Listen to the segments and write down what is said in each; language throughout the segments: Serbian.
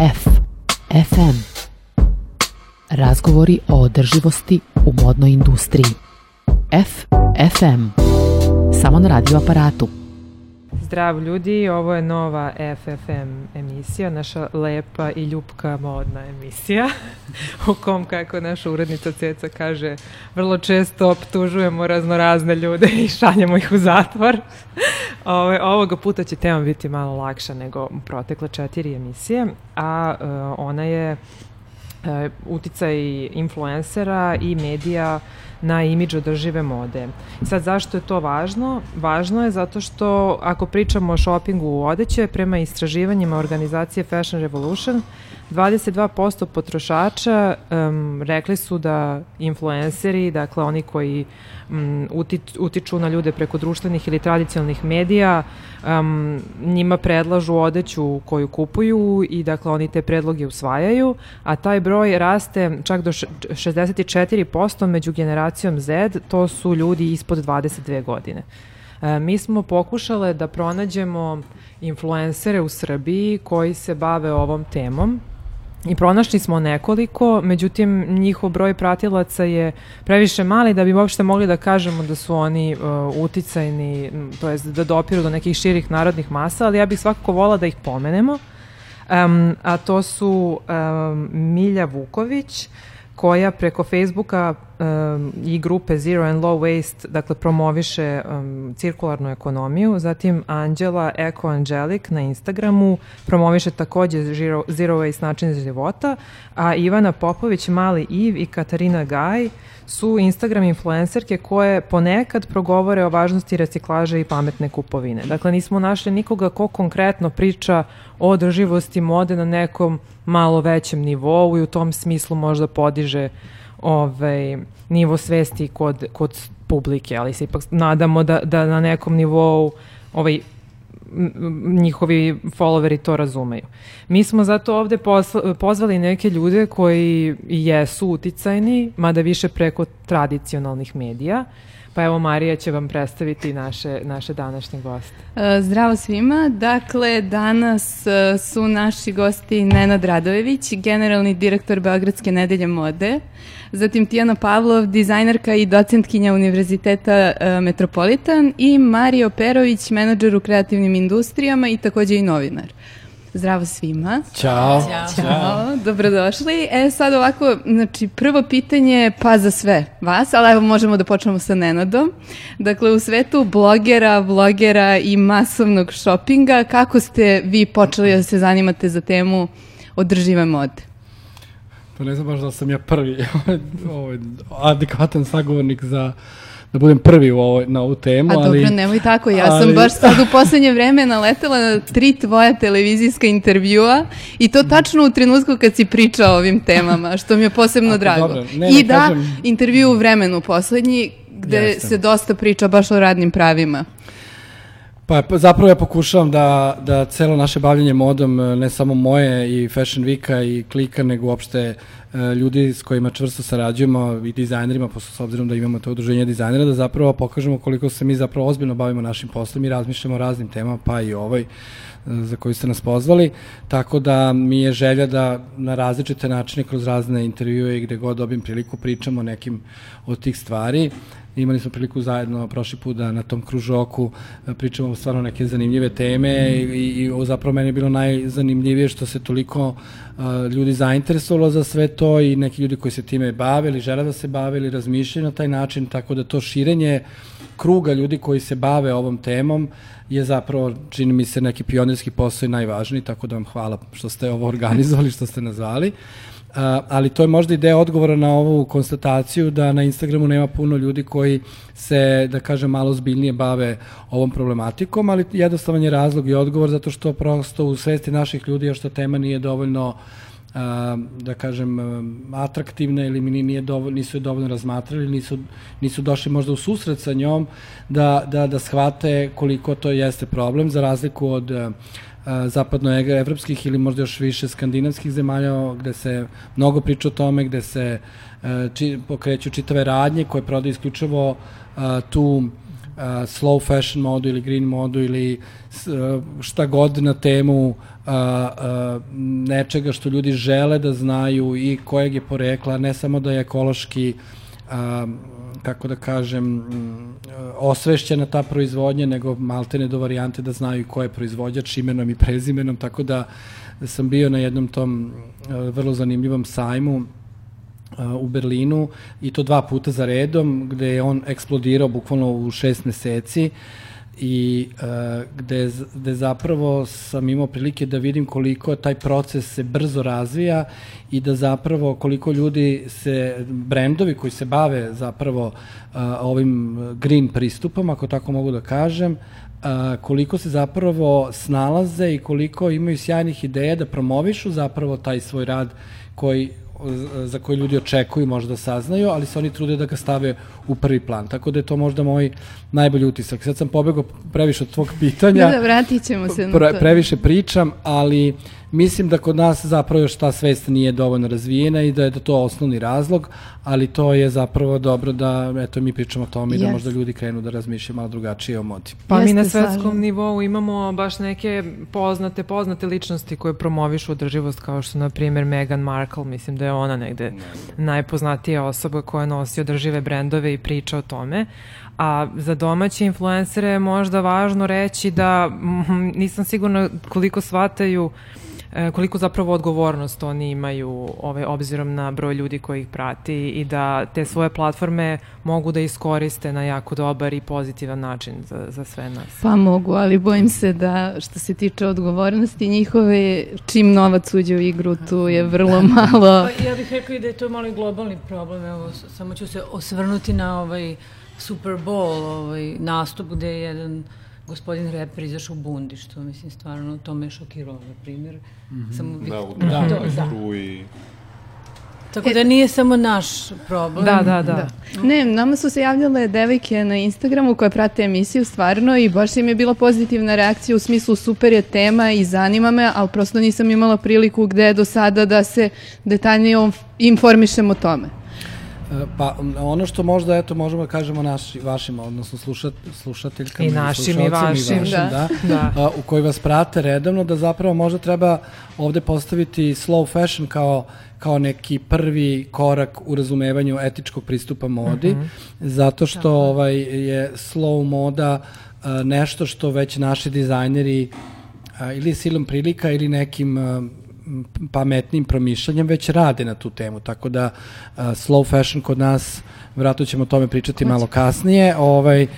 F. FM. Razgovori o održivosti u modnoj industriji. F. FM. Samo na radio aparatu. Zdrav ljudi, ovo je nova FFM emisija, naša lepa i ljupka modna emisija, u kom, kako naša urednica Ceca kaže, vrlo često optužujemo raznorazne ljude i šaljemo ih u zatvor. Ove, ovoga puta će tema biti malo lakša nego protekle četiri emisije, a uh, ona je uh, uticaj influencera i medija na imidž održive mode. Sad, zašto je to važno? Važno je zato što ako pričamo o šopingu u odeće, prema istraživanjima organizacije Fashion Revolution, 22% potrošača um, rekli su da influenceri, dakle oni koji um, utiču na ljude preko društvenih ili tradicionalnih medija, um, njima predlažu odeću koju kupuju i dakle oni te predloge usvajaju, a taj broj raste čak do 64% među generacijom Z, to su ljudi ispod 22 godine. E, mi smo pokušale da pronađemo influencere u Srbiji koji se bave ovom temom I pronašli smo nekoliko, međutim njihov broj pratilaca je previše mali da bi uopšte mogli da kažemo da su oni uh, uticajni, to jest da dopiru do nekih širih narodnih masa, ali ja bih svakako volila da ih pomenemo. Um, a to su um, Milja Vuković, koja preko Facebooka um, i grupe Zero and Low Waste dakle promoviše um, cirkularnu ekonomiju, zatim Anđela Eco Angelic na Instagramu promoviše takođe Zero, Zero Waste način života, a Ivana Popović, Mali Iv i Katarina Gaj su Instagram influencerke koje ponekad progovore o važnosti reciklaže i pametne kupovine. Dakle, nismo našli nikoga ko konkretno priča o održivosti mode na nekom malo većem nivou i u tom smislu možda podiže ovaj, nivo svesti kod, kod publike, ali se ipak nadamo da, da na nekom nivou ovaj, njihovi followeri to razumeju. Mi smo zato ovde posla, pozvali neke ljude koji jesu uticajni, mada više preko tradicionalnih medija, Pa evo Marija će vam predstaviti naše, naše današnje goste. E, zdravo svima. Dakle, danas e, su naši gosti Nenad Radojević, generalni direktor Beogradske nedelje mode, zatim Tijana Pavlov, dizajnerka i docentkinja Univerziteta e, Metropolitan i Mario Perović, menadžer u kreativnim industrijama i takođe i novinar. Zdravo svima. Ćao. Ćao. Ćao. Dobrodošli. E sad ovako, znači prvo pitanje pa za sve vas, ali evo možemo da počnemo sa Nenadom. Dakle, u svetu blogera, vlogera i masovnog šopinga, kako ste vi počeli da se zanimate za temu održive mode? Pa ne znam baš da sam ja prvi ovaj, adekvatan sagovornik za da budem prvi u ovoj, na ovu temu. A ali, dobro, nemoj tako, ja ali, sam baš sad u poslednje vreme naletela na tri tvoja televizijska intervjua i to tačno u trenutku kad si pričao o ovim temama, što mi je posebno Ako, drago. Dobro, ne, I ne, da, kažem... intervju u vremenu poslednji, gde Jeste. se dosta priča baš o radnim pravima. Pa, zapravo ja pokušavam da, da celo naše bavljanje modom, ne samo moje i Fashion Weeka i Klika, nego uopšte E, ljudi s kojima čvrsto sarađujemo i dizajnerima, posle s obzirom da imamo to udruženje dizajnera, da zapravo pokažemo koliko se mi zapravo ozbiljno bavimo našim poslom i razmišljamo o raznim temama, pa i ovoj e, za koju ste nas pozvali, tako da mi je želja da na različite načine kroz razne intervjue i gde god dobim priliku pričamo o nekim od tih stvari imali smo priliku zajedno prošli put da na tom kružoku e, pričamo stvarno neke zanimljive teme i, i, i zapravo meni je bilo najzanimljivije što se toliko uh, ljudi zainteresovalo za sve to i neki ljudi koji se time bave ili žele da se bave ili razmišljaju na taj način, tako da to širenje kruga ljudi koji se bave ovom temom je zapravo, čini mi se, neki pionirski posao i najvažniji, tako da vam hvala što ste ovo organizovali, što ste nazvali. Uh, ali to je možda i deo odgovora na ovu konstataciju da na Instagramu nema puno ljudi koji se, da kažem, malo zbiljnije bave ovom problematikom, ali jednostavan je razlog i odgovor zato što prosto u svesti naših ljudi još ta tema nije dovoljno da kažem, atraktivna ili mi nije dovoljno, nisu je dovoljno razmatrali, nisu, nisu došli možda u susret sa njom da, da, da shvate koliko to jeste problem, za razliku od zapadnoevropskih ili možda još više skandinavskih zemalja gde se mnogo priča o tome, gde se či, pokreću čitave radnje koje prodaju isključivo tu slow fashion modu ili green modu ili šta god na temu nečega što ljudi žele da znaju i kojeg je porekla, ne samo da je ekološki kako da kažem, osvešćena ta proizvodnja, nego maltene do varijante da znaju ko je proizvođač imenom i prezimenom, tako da sam bio na jednom tom vrlo zanimljivom sajmu u Berlinu i to dva puta za redom, gde je on eksplodirao bukvalno u šest meseci i uh, gde, gde zapravo sam imao prilike da vidim koliko taj proces se brzo razvija i da zapravo koliko ljudi se, brendovi koji se bave zapravo uh, ovim green pristupom, ako tako mogu da kažem, uh, koliko se zapravo snalaze i koliko imaju sjajnih ideja da promovišu zapravo taj svoj rad koji za koje ljudi očekuju možda da saznaju, ali se oni trude da ga stave u prvi plan. Tako da je to možda moj najbolji utisak. Sad sam pobegao previše od tvog pitanja. Da, da, vratit ćemo se na to. Pre, previše pričam, ali mislim da kod nas zapravo još ta svest nije dovoljno razvijena i da je da to osnovni razlog, ali to je zapravo dobro da eto mi pričamo o tome yes. i da možda ljudi krenu da razmišljaju malo drugačije o modi. Pa Jeste, mi na svetskom slažem. nivou imamo baš neke poznate, poznate ličnosti koje promovišu održivost kao što na primjer Meghan Markle, mislim da je ona negde najpoznatija osoba koja nosi održive brendove i priča o tome. A za domaće influencere je možda važno reći da nisam sigurna koliko shvataju uh, koliko zapravo odgovornost oni imaju ovaj, obzirom na broj ljudi koji ih prati i da te svoje platforme mogu da iskoriste na jako dobar i pozitivan način za, za sve nas. Pa mogu, ali bojim se da što se tiče odgovornosti njihove, čim novac uđe u igru, tu je vrlo malo... Pa ja bih rekao i da je to malo globalni problem, evo, samo ću se osvrnuti na ovaj Super Bowl ovaj, nastup gde je jedan gospodin reper izašao u bundi, što mislim stvarno to me šokiralo, na primjer. Mm -hmm. Samo da, u da, da. i... Tako da nije samo naš problem. Da, da, da, da. Ne, nama su se javljale devojke na Instagramu koje prate emisiju stvarno i baš im je bila pozitivna reakcija u smislu super je tema i zanima me, ali prosto nisam imala priliku gde do sada da se detaljnije informišem o tome. Pa ono što možda eto možemo da kažemo naši vašim odnosno slušat, slušateljkama i našim i vašim, i vašim da. da, da. A, u koji vas prate redovno da zapravo možda treba ovde postaviti slow fashion kao kao neki prvi korak u razumevanju etičkog pristupa modi, mm -hmm. zato što Tako. ovaj je slow moda a, nešto što već naši dizajneri a, ili silom prilika ili nekim a, pametnim promišljanjem već rade na tu temu, tako da uh, slow fashion kod nas vratno ćemo o tome pričati malo kasnije, ovaj, uh,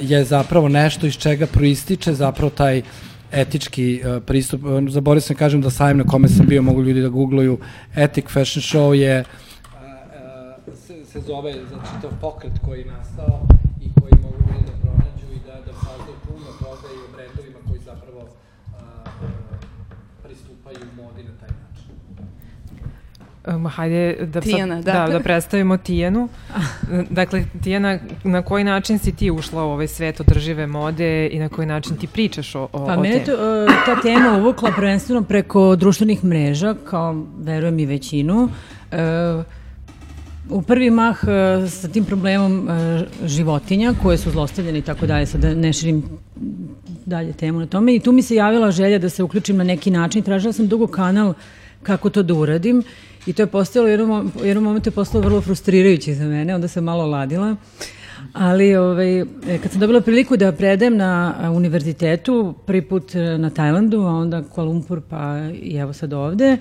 je zapravo nešto iz čega proističe zapravo taj etički uh, pristup. Zaboravio sam da kažem da sajam na kome sam bio, mogu ljudi da googluju, Ethic Fashion Show je uh, uh, se, se zove za čitav pokret koji je nastao i koji mogu ljudi da pronađu i da, da saznaju pristupaju modi na taj način. Um, hajde da, Tijana, sad, da, da predstavimo Tijanu. dakle, Tijana, na koji način si ti ušla u ovaj svet održive mode i na koji način ti pričaš o, o, pa, o mene to, uh, ta tema uvukla prvenstveno preko društvenih mreža, kao verujem i većinu. Uh, u prvi mah uh, sa tim problemom uh, životinja koje su zlostavljene i tako dalje, sad da ne širim dalje temu na tome i tu mi se javila želja da se uključim na neki način. Tražila sam dugo kanal kako to da uradim i to je postalo, u jednom, jednom momentu je postalo vrlo frustrirajuće za mene, onda sam malo ladila. Ali ovaj, kad sam dobila priliku da predajem na univerzitetu, prvi put e, na Tajlandu, a onda Kuala Lumpur, pa i evo sad ovde,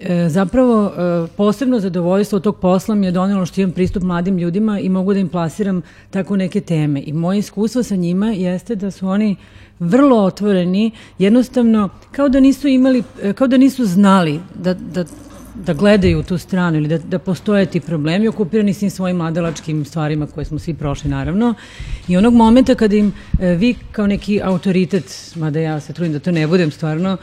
E, zapravo, e, posebno zadovoljstvo od tog posla mi je donelo što imam pristup mladim ljudima i mogu da im plasiram tako neke teme. I moje iskustvo sa njima jeste da su oni vrlo otvoreni, jednostavno kao da nisu imali, e, kao da nisu znali da, da, da gledaju tu stranu ili da, da postoje ti problemi, okupirani s tim svojim mladalačkim stvarima koje smo svi prošli naravno. I onog momenta kada im e, vi kao neki autoritet, mada ja se trudim da to ne budem stvarno,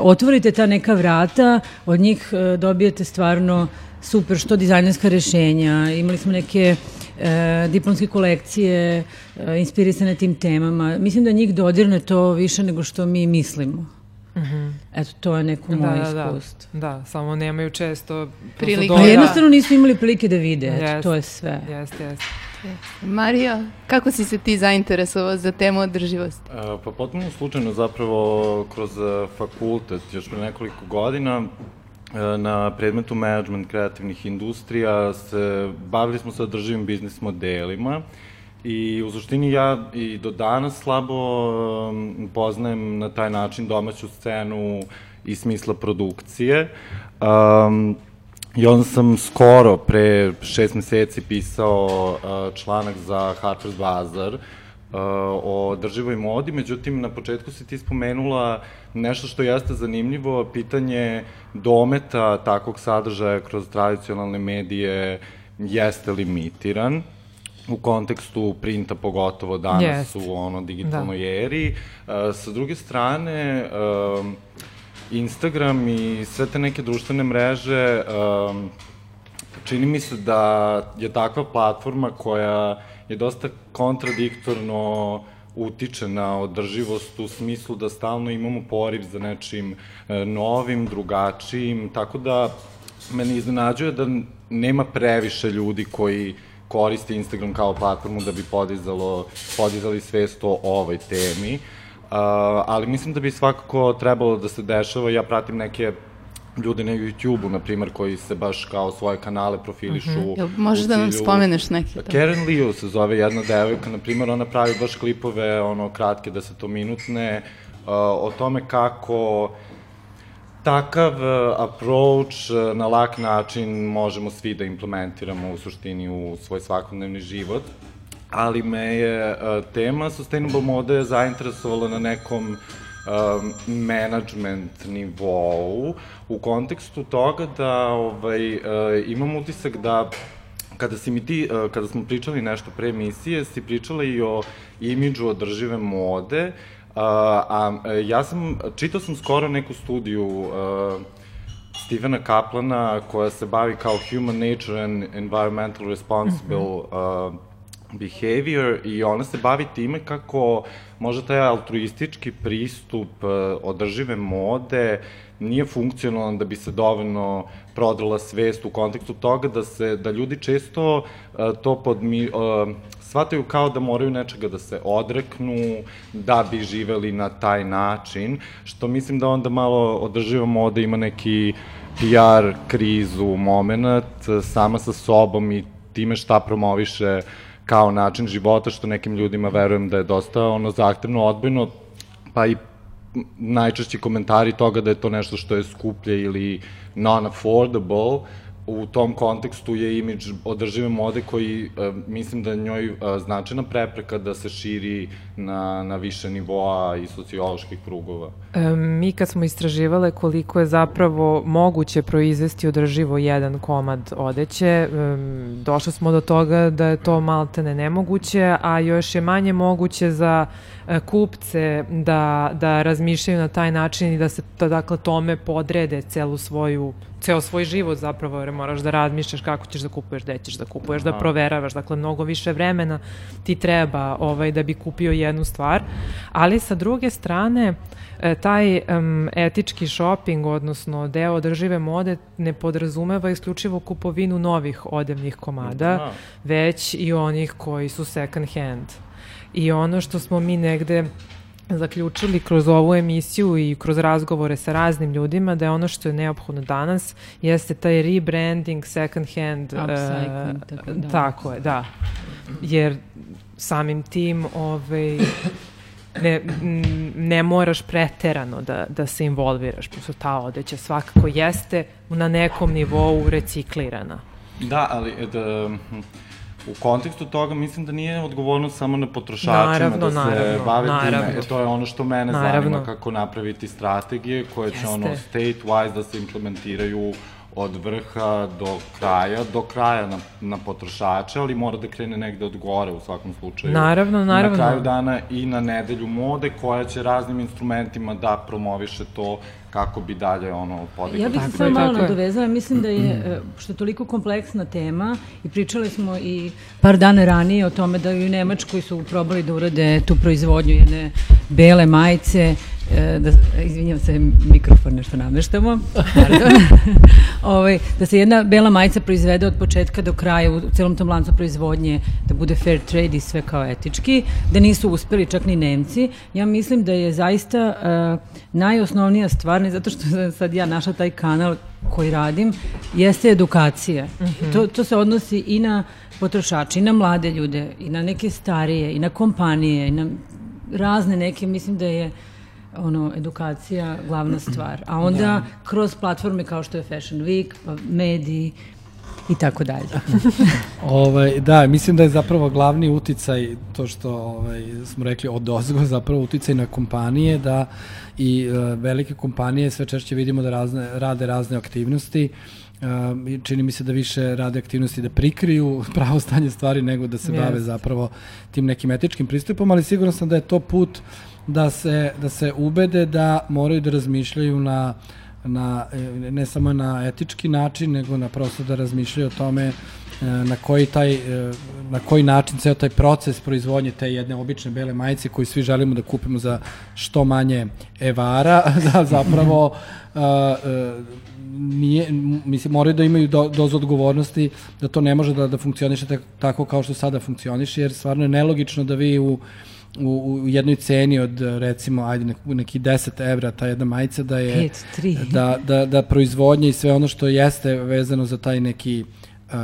otvorite ta neka vrata, od njih e, dobijete stvarno super što dizajnerska rešenja, imali smo neke e, diplomske kolekcije e, inspirisane tim temama. Mislim da njih dodirne to više nego što mi mislimo. Mm -hmm. Eto, to je neko da, moje da, iskustvo. Da, da, samo nemaju često prilike. Pa jednostavno nisu imali prilike da vide, eto, jest, to je sve. Jeste, jeste. Mario, kako si se ti zainteresovao za temu održivosti? E, pa potpuno slučajno zapravo kroz e, fakultet, još pre nekoliko godina, e, na predmetu management kreativnih industrija se bavili smo sa održivim biznis modelima i u suštini ja i do danas slabo poznajem na taj način domaću scenu i smisla produkcije. Um, I onda sam skoro, pre šest meseci, pisao uh, članak za Harper's Bazaar uh, o drživoj modi, međutim, na početku si ti spomenula nešto što jeste zanimljivo, pitanje dometa takvog sadržaja kroz tradicionalne medije jeste limitiran u kontekstu printa pogotovo danas yes. u ono digitalnoj da. eri. Uh, sa druge strane, uh, Instagram i sve te neke društvene mreže, um, čini mi se da je takva platforma koja je dosta kontradiktorno utiče na održivost u smislu da stalno imamo poriv za nečim e, novim, drugačijim, tako da mene iznenađuje da nema previše ljudi koji koriste Instagram kao platformu da bi podizalo, podizali svest o ovoj temi. Uh, ali mislim da bi svakako trebalo da se dešava, ja pratim neke ljude na YouTube-u, na primjer, koji se baš kao svoje kanale profilišu. Mm -hmm. možeš da nam spomeneš neki? Da. Karen Liu se zove jedna devojka, na primjer, ona pravi baš klipove, ono, kratke, minutne, uh, o tome kako takav uh, approach uh, na lak način možemo svi da implementiramo u suštini u svoj svakodnevni život ali me je uh, tema sustainable mode zainteresovala na nekom um, management nivou u kontekstu toga da ovaj, uh, imam utisak da kada si mi ti, uh, kada smo pričali nešto pre emisije, si pričala i o imidžu održive mode, uh, a ja sam, čitao sam skoro neku studiju uh, Stevena Kaplana koja se bavi kao Human Nature and Environmental Responsible mm -hmm. uh, behavior i ona se bavi time kako možda taj altruistički pristup e, održive mode nije funkcionalan da bi se dovoljno prodala svest u kontekstu toga da se da ljudi često uh, to podmi uh, shvataju kao da moraju nečega da se odreknu da bi živeli na taj način što mislim da onda malo održiva moda ima neki PR krizu moment sama sa sobom i time šta promoviše uh, kao način života, što nekim ljudima verujem da je dosta ono zahtevno, odbojno, pa i najčešći komentari toga da je to nešto što je skuplje ili non-affordable, u tom kontekstu je imidž održive mode koji e, mislim da njoj e, značajna prepreka da se širi na, na više nivoa i socioloških krugova. E, mi kad smo istraživale koliko je zapravo moguće proizvesti održivo jedan komad odeće, e, došli smo do toga da je to maltene nemoguće, a još je manje moguće za e, kupce da, da razmišljaju na taj način i da se to, dakle, tome podrede celu svoju ceo svoj život zapravo, jer moraš da razmišljaš kako ćeš da kupuješ, gde ćeš da kupuješ, da proveravaš, dakle mnogo više vremena ti treba ovaj, da bi kupio jednu stvar, ali sa druge strane e, taj um, etički shopping, odnosno deo održive mode ne podrazumeva isključivo kupovinu novih odevnih komada, da. već i onih koji su second hand. I ono što smo mi negde zaključili kroz ovu emisiju i kroz razgovore sa raznim ljudima da je ono što je neophodno danas jeste taj rebranding second hand Upcycling, uh, tako, da. tako je, da. Jer samim tim ovaj, ne, ne moraš preterano da, da se involviraš, pošto ta odeća svakako jeste na nekom nivou reciklirana. Da, ali da, U kontekstu toga mislim da nije odgovornost samo na potrošačima naravno, da se naravno, bave naravno. time. E, to je ono što mene naravno. zanima kako napraviti strategije koje će Jeste. ono state-wise da se implementiraju od vrha do kraja, do kraja na, na potrošače, ali mora da krene negde od gore u svakom slučaju. Naravno, naravno. Na kraju dana i na nedelju mode koja će raznim instrumentima da promoviše to kako bi dalje ono podigli. Ja bih se samo malo nadovezala, mislim da je, e, što je toliko kompleksna tema i pričali smo i par dana ranije o tome da i u Nemačkoj su probali da urade tu proizvodnju jedne bele majice e, da, izvinjam se, mikrofon nešto nameštamo, ovaj, da se jedna bela majica proizvede od početka do kraja u celom tom lancu proizvodnje, da bude fair trade i sve kao etički, da nisu uspeli čak ni Nemci. Ja mislim da je zaista uh, najosnovnija stvar, ne zato što sam sad ja našla taj kanal koji radim, jeste edukacija. Mm -hmm. to, to se odnosi i na potrošače, i na mlade ljude, i na neke starije, i na kompanije, i na razne neke, mislim da je ono, edukacija glavna stvar. A onda ja. kroz platforme kao što je Fashion Week, pa mediji, i tako dalje. ovaj, da, mislim da je zapravo glavni uticaj, to što ovaj, smo rekli od ozgo, zapravo uticaj na kompanije, da i uh, velike kompanije sve češće vidimo da razne, rade razne aktivnosti, Uh, čini mi se da više rade aktivnosti da prikriju pravo stanje stvari nego da se yes. bave zapravo tim nekim etičkim pristupom, ali sigurno sam da je to put da se, da se ubede da moraju da razmišljaju na na, e, ne samo na etički način, nego na prosto da razmišljaju o tome e, na koji, taj, e, na koji način ceo taj proces proizvodnje te jedne obične bele majice koju svi želimo da kupimo za što manje evara, da zapravo uh, uh, nije, mislim, moraju da imaju do, dozu odgovornosti da to ne može da, da funkcioniše tako kao što sada funkcioniše, jer stvarno je nelogično da vi u u, u jednoj ceni od recimo ajde neki 10 evra ta jedna majica da je 5, 3. da, da, da proizvodnja i sve ono što jeste vezano za taj neki uh,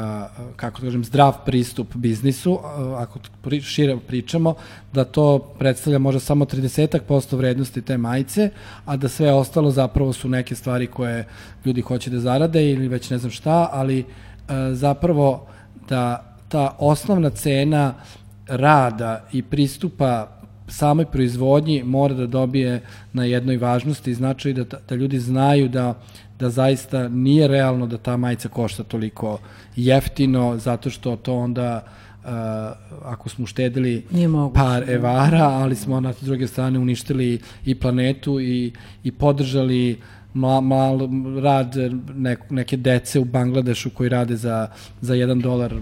kako da kažem, zdrav pristup biznisu, uh, ako pri, šire pričamo, da to predstavlja možda samo 30% vrednosti te majice, a da sve ostalo zapravo su neke stvari koje ljudi hoće da zarade ili već ne znam šta, ali uh, zapravo da ta osnovna cena rada i pristupa samoj proizvodnji mora da dobije na jednoj važnosti i značaju da, da ljudi znaju da, da zaista nije realno da ta majica košta toliko jeftino, zato što to onda uh, ako smo uštedili par evara, ali smo na druge strane uništili i planetu i, i podržali mal, mal rad ne, neke dece u Bangladešu koji rade za, za jedan dolar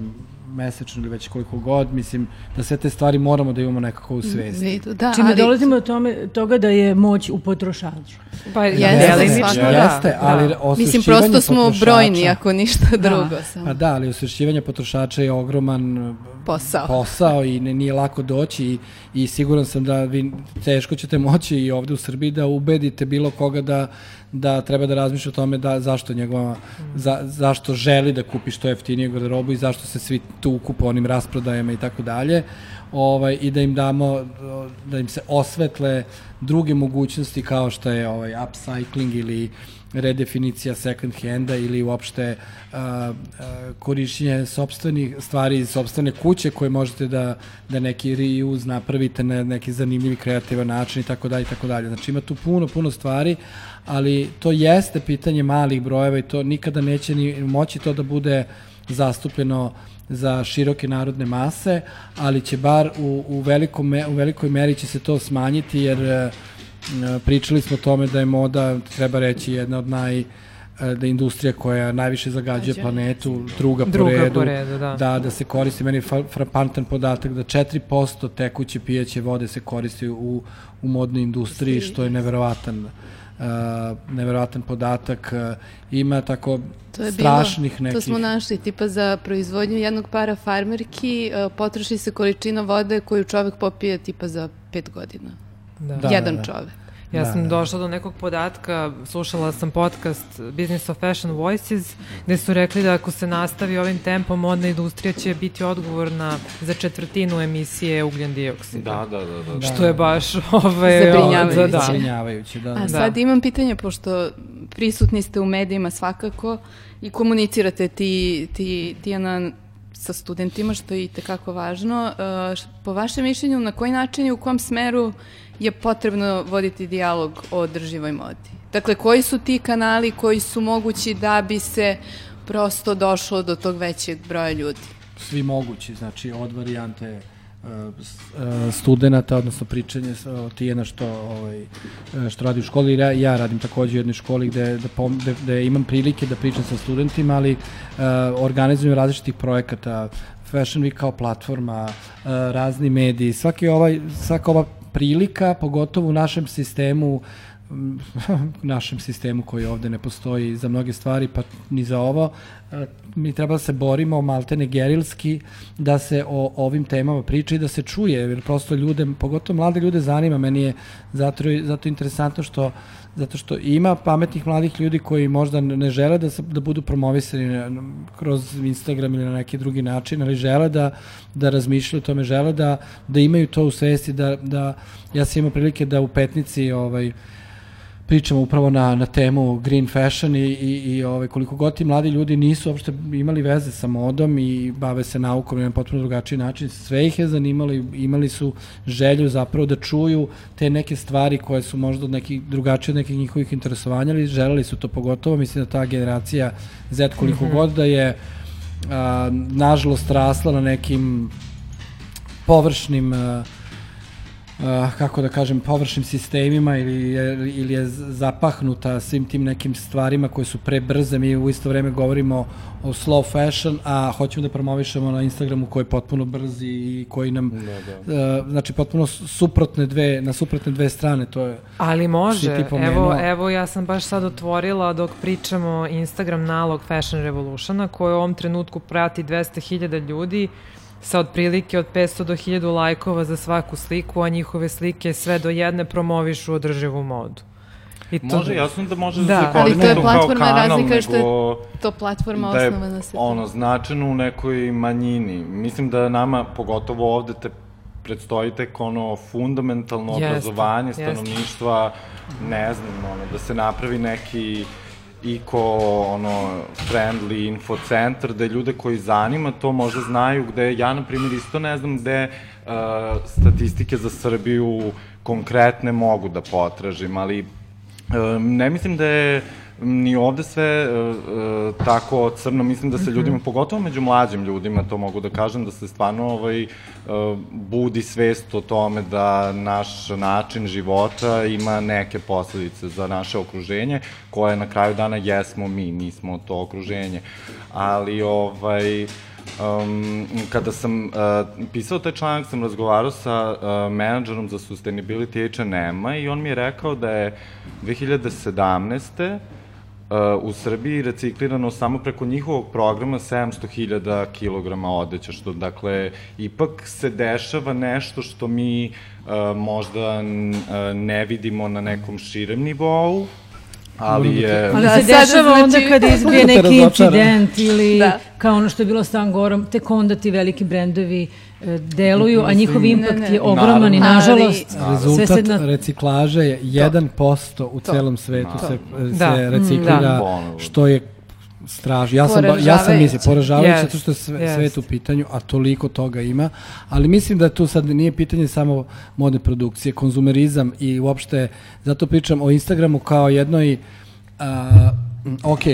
mesečno ili već koliko god, mislim da sve te stvari moramo da imamo nekako u svesti. Da, Čime ali... dolazimo do tome, toga da je moć u potrošaču. Pa jeste, jeste, da. jeste ali da. Mislim, prosto smo brojni, ako ništa da. drugo. Da. Samo. Pa da, ali osvešćivanje potrošača je ogroman posao, posao i ne, nije lako doći i, i siguran sam da vi teško ćete moći i ovde u Srbiji da ubedite bilo koga da da treba da razmišlja o tome da zašto njegova za, zašto želi da kupi što jeftinije garderobu i zašto se svi tuku po onim rasprodajama i tako dalje. Ovaj i da im damo da im se osvetle druge mogućnosti kao što je ovaj upcycling ili redefinicija second handa ili uopšte uh, uh, korišćenje sobstvenih stvari iz sobstvene kuće koje možete da, da neki reuse napravite na neki zanimljivi kreativan način i tako dalje i tako dalje. Znači ima tu puno, puno stvari, ali to jeste pitanje malih brojeva i to nikada neće ni moći to da bude zastupljeno za široke narodne mase, ali će bar u, u, velikom, u velikoj meri će se to smanjiti jer uh, pričali smo o tome da je moda, treba reći, jedna od naj e, da je industrija koja najviše zagađuje planetu, druga, druga po redu, po redu da. da. da se koristi, meni je frapantan podatak da 4% tekuće pijeće vode se koristi u, u modnoj industriji, što je neverovatan uh, neverovatan podatak uh, ima tako to je strašnih bilo, nekih... To smo našli, tipa za proizvodnju jednog para farmerki uh, potroši se količina vode koju čovek popije tipa za pet godina. Da. da Jedan da, da. čovek. Ja da, sam da, došla do nekog podatka, slušala sam podcast Business of Fashion Voices, gde su rekli da ako se nastavi ovim tempom, modna industrija će biti odgovorna za četvrtinu emisije ugljen dioksida. Da, da, da. da. Što je baš ove, zabrinjavajuće. Da, da. zabrinjavajuće da. A sad da. imam pitanje, pošto prisutni ste u medijima svakako i komunicirate ti, ti, Tijana, sa studentima, što je i tekako važno. Uh, po vašem mišljenju, na koji način i u kom smeru je potrebno voditi dijalog o održivoj modi? Dakle, koji su ti kanali koji su mogući da bi se prosto došlo do tog većeg broja ljudi? Svi mogući, znači od varijante uh, studenta, odnosno pričanje Tijena što, ovaj, uh, što radi u školi. Ja, ja radim takođe u jednoj školi gde, da, pom, gde, gde imam prilike da pričam sa studentima, ali uh, organizujem različitih projekata, Fashion Week kao platforma, uh, razni mediji, svaki ovaj, svaka ova prilika, pogotovo u našem sistemu našem sistemu koji ovde ne postoji za mnoge stvari, pa ni za ovo, e, mi treba da se borimo maltene gerilski, da se o ovim temama priča i da se čuje, jer prosto ljude, pogotovo mlade ljude zanima, meni je zato, zato interesantno što zato što ima pametnih mladih ljudi koji možda ne žele da, se, da budu promovisani kroz Instagram ili na neki drugi način, ali žele da, da razmišljaju o tome, žele da, da imaju to u svesti, da, da ja sam imao prilike da u petnici ovaj, pričamo upravo na, na temu green fashion i, i, i ovaj, koliko god ti mladi ljudi nisu uopšte imali veze sa modom i bave se naukom na potpuno drugačiji način, sve ih je zanimalo i imali su želju zapravo da čuju te neke stvari koje su možda od nekih drugačije od nekih njihovih interesovanja, ali želeli su to pogotovo, mislim da ta generacija Z koliko mm -hmm. god da je a, nažalost rasla na nekim površnim a, uh, kako da kažem, površnim sistemima ili je, ili je zapahnuta svim tim nekim stvarima koje su prebrze. Mi u isto vreme govorimo o slow fashion, a hoćemo da promovišemo na Instagramu koji je potpuno brzi i koji nam, da, da. Uh, znači potpuno suprotne dve, na suprotne dve strane, to je... Ali može, evo, evo ja sam baš sad otvorila dok pričamo Instagram nalog Fashion Revolutiona koji u ovom trenutku prati 200.000 ljudi sa otprilike od 500 do 1000 lajkova za svaku sliku, a njihove slike sve do jedne promovišu održivu modu. I to... Može, jasno da može da, da se koristi to, to kao kanal, razlika što je to platforma da osnova na se. ono, značajno u nekoj manjini. Mislim da nama, pogotovo ovde, te predstoji tek ono fundamentalno jeste, obrazovanje stanovništva, jeste. ne znam, ono, da se napravi neki iko ono friendly info centar da ljude koji zanima to možda znaju gde ja na primjer isto ne znam gde uh, statistike za Srbiju konkretne mogu da potražim ali uh, ne mislim da je ni ovde sve uh, tako crno, mislim da se mhm. ljudima, pogotovo među mlađim ljudima, to mogu da kažem, da se stvarno ovaj, uh, budi svest o tome da naš način života ima neke posledice za naše okruženje, koje na kraju dana jesmo mi, nismo to okruženje. Ali, ovaj, Um, kada sam uh, pisao taj članak, sam razgovarao sa uh, menadžerom za sustainability H&M-a i on mi je rekao da je 2017 u Srbiji reciklirano samo preko njihovog programa 700.000 kg odeća, što dakle ipak se dešava nešto što mi uh, možda ne vidimo na nekom širem nivou, ali je... Ali da, se dešava znači... onda kada izbije neki incident ili da. kao ono što je bilo s Tangorom, tek onda ti veliki brendovi E, deluju, a njihov impakt ne, ne. je ogroman i nažalost rezultat sve se na... reciklaže je 1% u to. celom svetu to. se, da. se reciklira, da. što je stražno. Ja sam, ja sam mislim, poražavajući, yes. zato što je sve, yes. svet u pitanju, a toliko toga ima, ali mislim da tu sad nije pitanje samo modne produkcije, konzumerizam i uopšte, zato pričam o Instagramu kao jednoj, uh, ok,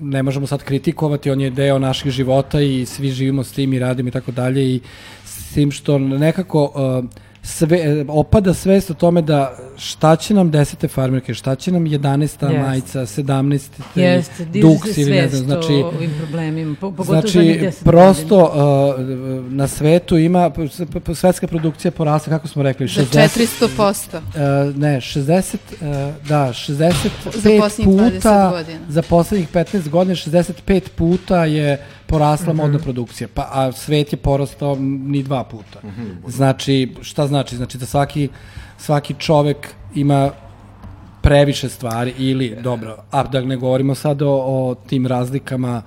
ne možemo sad kritikovati, on je deo naših života i svi živimo s tim i radimo i tako dalje i s tim što nekako uh, sve, opada svest o tome da šta će nam desete farmerke, šta će nam 11. Yes. majica, 17. Jeste, duks ili ne znam, znači, ovim problemima, po, znači, prosto uh, na svetu ima, svetska produkcija porasta, kako smo rekli, 60, 400%. Uh, ne, 60, uh, da, 65 puta, za poslednjih 15 godina, 65 puta je porasla mm -hmm. modna produkcija, pa, a svet je porastao ni dva puta. Mm -hmm. Znači, šta znači? Znači da svaki, svaki čovek ima previše stvari ili, dobro, a da ne govorimo sad o, o tim razlikama